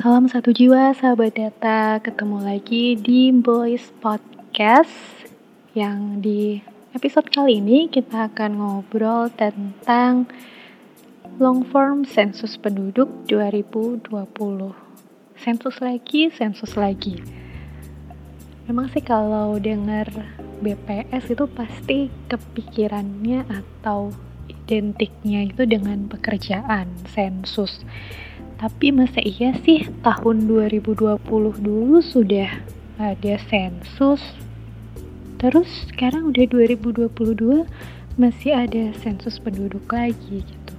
Salam satu jiwa sahabat data, ketemu lagi di Boys Podcast yang di episode kali ini kita akan ngobrol tentang long form sensus penduduk 2020. Sensus lagi, sensus lagi. Memang sih kalau dengar BPS itu pasti kepikirannya atau identiknya itu dengan pekerjaan sensus tapi masa iya sih tahun 2020 dulu sudah ada sensus? Terus sekarang udah 2022 masih ada sensus penduduk lagi gitu.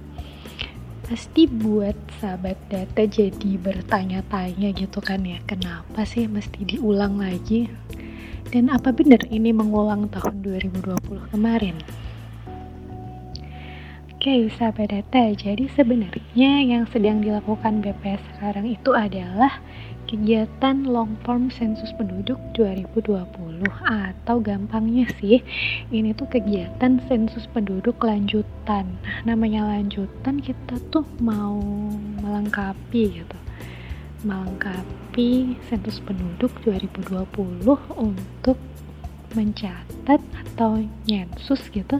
Pasti buat sahabat data jadi bertanya-tanya gitu kan ya, kenapa sih mesti diulang lagi? Dan apa benar ini mengulang tahun 2020 kemarin? Oke, sahabat data, jadi sebenarnya yang sedang dilakukan BPS sekarang itu adalah kegiatan long form sensus penduduk 2020 atau gampangnya sih ini tuh kegiatan sensus penduduk lanjutan. Nah, namanya lanjutan kita tuh mau melengkapi gitu. Melengkapi sensus penduduk 2020 untuk mencatat atau nyensus gitu.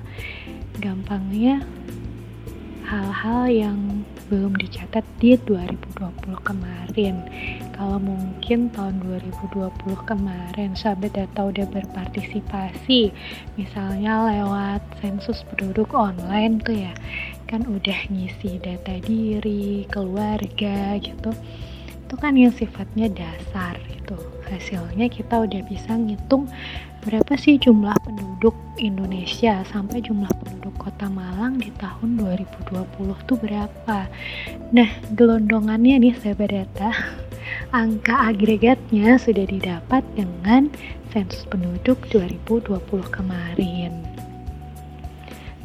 Gampangnya hal-hal yang belum dicatat di 2020 kemarin. Kalau mungkin tahun 2020 kemarin sahabat data udah berpartisipasi misalnya lewat sensus penduduk online tuh ya kan udah ngisi data diri, keluarga gitu itu kan yang sifatnya dasar itu hasilnya kita udah bisa ngitung berapa sih jumlah penduduk Indonesia. Sampai jumlah penduduk kota Malang di tahun 2020 tuh berapa? Nah gelondongannya nih sahabat data angka agregatnya sudah didapat dengan sensus penduduk 2020 kemarin.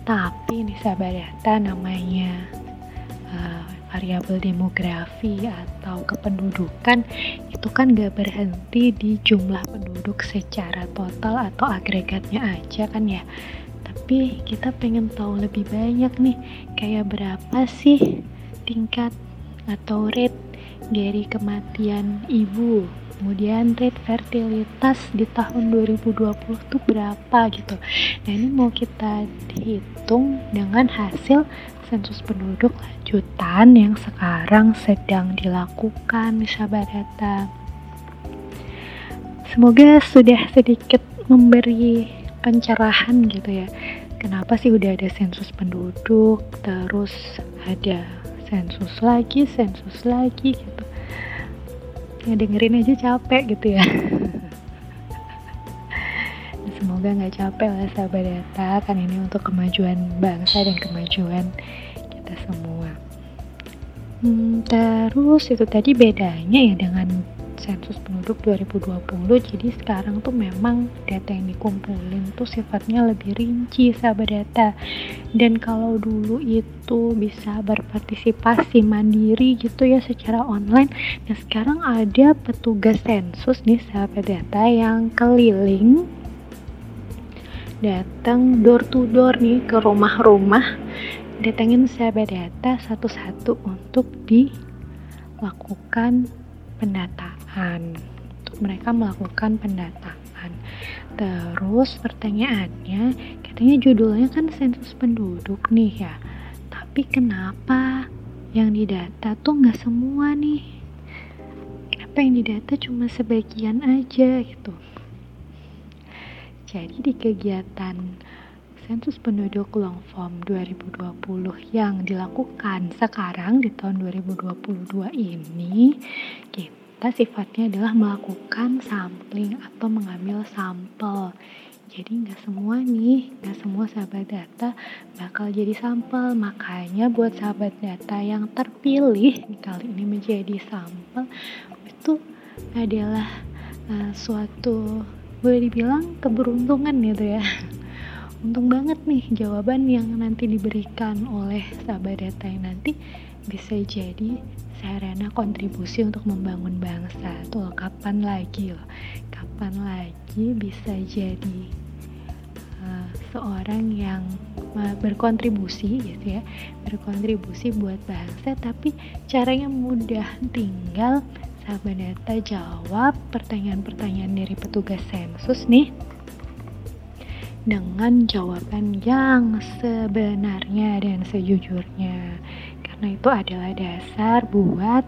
Tapi nih sahabat data namanya uh, variabel demografi atau kependudukan itu kan gak berhenti di jumlah penduduk secara total atau agregatnya aja kan ya. Tapi kita pengen tahu lebih banyak nih kayak berapa sih tingkat atau rate dari kematian ibu kemudian rate fertilitas di tahun 2020 tuh berapa gitu nah ini mau kita hitung dengan hasil sensus penduduk lanjutan yang sekarang sedang dilakukan sahabat data. Semoga sudah sedikit memberi pencerahan gitu ya. Kenapa sih udah ada sensus penduduk, terus ada sensus lagi, sensus lagi gitu. Dengerin aja capek gitu ya. semoga nggak capek lah sahabat data kan ini untuk kemajuan bangsa dan kemajuan kita semua hmm, terus itu tadi bedanya ya dengan sensus penduduk 2020 jadi sekarang tuh memang data yang dikumpulin tuh sifatnya lebih rinci sahabat data. Dan kalau dulu itu bisa berpartisipasi mandiri gitu ya secara online nah sekarang ada petugas sensus nih sahabat data yang keliling datang door to door nih ke rumah-rumah datengin sahabat data satu-satu untuk dilakukan pendataan untuk mereka melakukan pendataan. Terus pertanyaannya katanya judulnya kan sensus penduduk nih ya. Tapi kenapa yang didata tuh nggak semua nih? Kenapa yang didata cuma sebagian aja gitu? Jadi di kegiatan sensus penduduk long form 2020 yang dilakukan sekarang di tahun 2022 ini kita sifatnya adalah melakukan sampling atau mengambil sampel. Jadi nggak semua nih nggak semua sahabat data bakal jadi sampel. Makanya buat sahabat data yang terpilih kali ini menjadi sampel itu adalah uh, suatu boleh dibilang keberuntungan gitu ya. Untung banget nih jawaban yang nanti diberikan oleh sahabat data yang nanti bisa jadi sarana kontribusi untuk membangun bangsa tuh kapan lagi loh? Kapan lagi bisa jadi uh, seorang yang uh, berkontribusi gitu ya? Berkontribusi buat bangsa tapi caranya mudah. Tinggal sahabat data jawab pertanyaan-pertanyaan dari petugas sensus nih. Dengan jawaban yang sebenarnya dan sejujurnya karena itu adalah dasar buat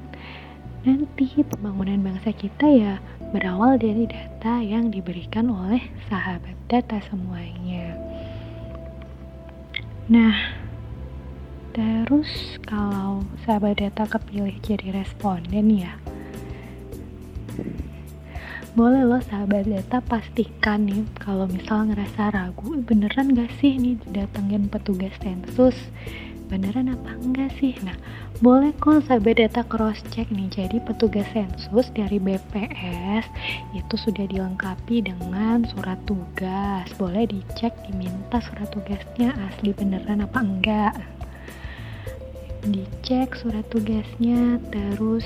nanti pembangunan bangsa kita ya berawal dari data yang diberikan oleh sahabat data semuanya. Nah, terus kalau sahabat data kepilih jadi responden ya, boleh loh sahabat data pastikan nih kalau misal ngerasa ragu beneran gak sih nih didatengin petugas sensus beneran apa enggak sih? Nah boleh kok sahabat data cross check nih. Jadi petugas sensus dari BPS itu sudah dilengkapi dengan surat tugas. Boleh dicek diminta surat tugasnya asli beneran apa enggak? Dicek surat tugasnya terus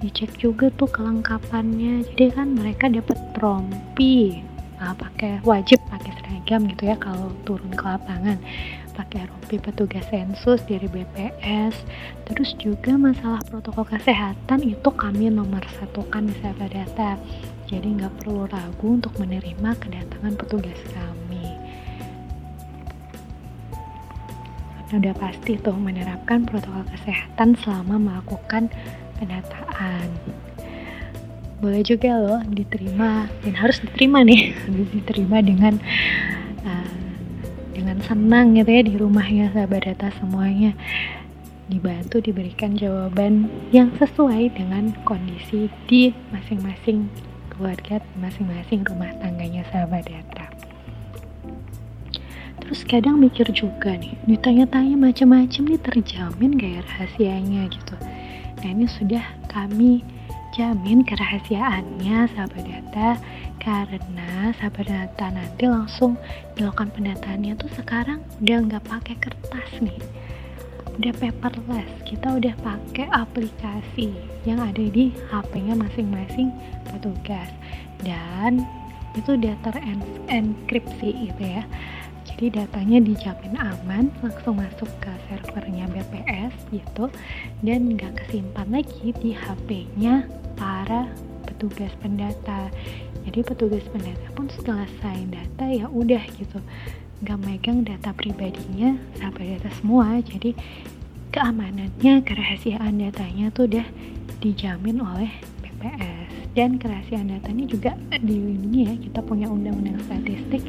dicek juga tuh kelengkapannya. Jadi kan mereka dapat trompi nah, pakai wajib pakai seragam gitu ya kalau turun ke lapangan pakai rompi petugas sensus dari BPS terus juga masalah protokol kesehatan itu kami nomor satukan di sahabat data jadi nggak perlu ragu untuk menerima kedatangan petugas kami. Udah pasti tuh menerapkan protokol kesehatan selama melakukan pendataan. Boleh juga loh diterima dan harus diterima nih. Harus diterima dengan dengan senang gitu ya di rumahnya sahabat data semuanya. Dibantu diberikan jawaban yang sesuai dengan kondisi di masing-masing keluarga masing-masing rumah tangganya sahabat data. Terus kadang mikir juga nih ditanya-tanya macam-macam nih terjamin gak ya rahasianya gitu. Nah ini sudah kami jamin kerahasiaannya sahabat data karena sahabat data nanti langsung dilakukan pendataannya tuh sekarang udah nggak pakai kertas nih. Udah paperless. Kita udah pakai aplikasi yang ada di HP-nya masing-masing petugas. Dan itu udah terenkripsi gitu ya. Jadi datanya dijamin aman langsung masuk ke servernya BPS gitu. Dan nggak kesimpan lagi di HP-nya para petugas pendata jadi petugas pendata pun setelah selesai data ya udah gitu. Nggak megang data pribadinya sampai data semua. Jadi keamanannya kerahasiaan datanya tuh udah dijamin oleh BPS dan kerahasiaan datanya juga dilindungi ya. Kita punya undang-undang statistik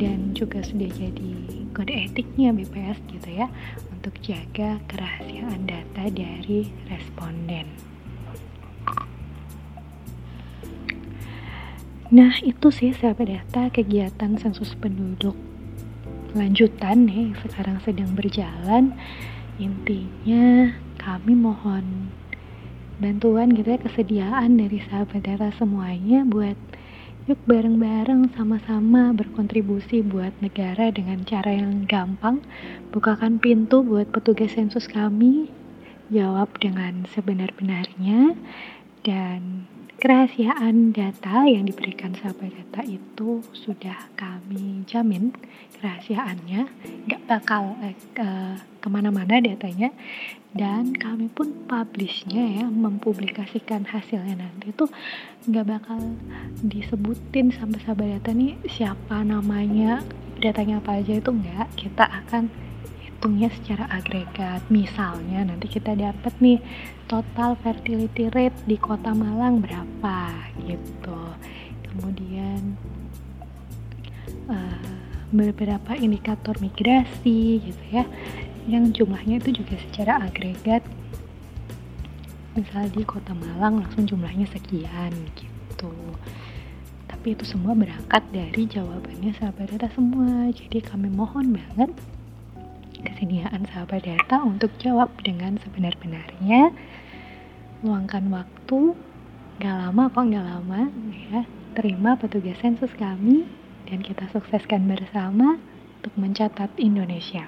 dan juga sudah jadi kode etiknya BPS gitu ya untuk jaga kerahasiaan data dari responden. Nah itu sih sahabat data kegiatan sensus penduduk. Lanjutan nih sekarang sedang berjalan. Intinya kami mohon bantuan gitu ya kesediaan dari sahabat data semuanya buat yuk bareng-bareng sama-sama berkontribusi buat negara dengan cara yang gampang. Bukakan pintu buat petugas sensus kami jawab dengan sebenar-benarnya dan kerahasiaan data yang diberikan sahabat data itu sudah kami jamin kerahasiaannya nggak bakal eh, ke ke mana-mana datanya. Dan kami pun publishnya ya mempublikasikan hasilnya nanti itu nggak bakal disebutin sama sahabat data nih siapa namanya datanya apa aja itu nggak. Kita akan hitungnya secara agregat. Misalnya nanti kita dapat nih total fertility rate di kota Malang berapa gitu. Kemudian uh, beberapa indikator migrasi gitu ya. Yang jumlahnya itu juga secara agregat. Misalnya di kota Malang langsung jumlahnya sekian gitu tapi itu semua berangkat dari jawabannya sahabat data semua jadi kami mohon banget kesediaan sahabat data untuk jawab dengan sebenar-benarnya. Luangkan waktu. Gak lama kok gak lama ya. Terima petugas sensus kami dan kita sukseskan bersama untuk mencatat Indonesia.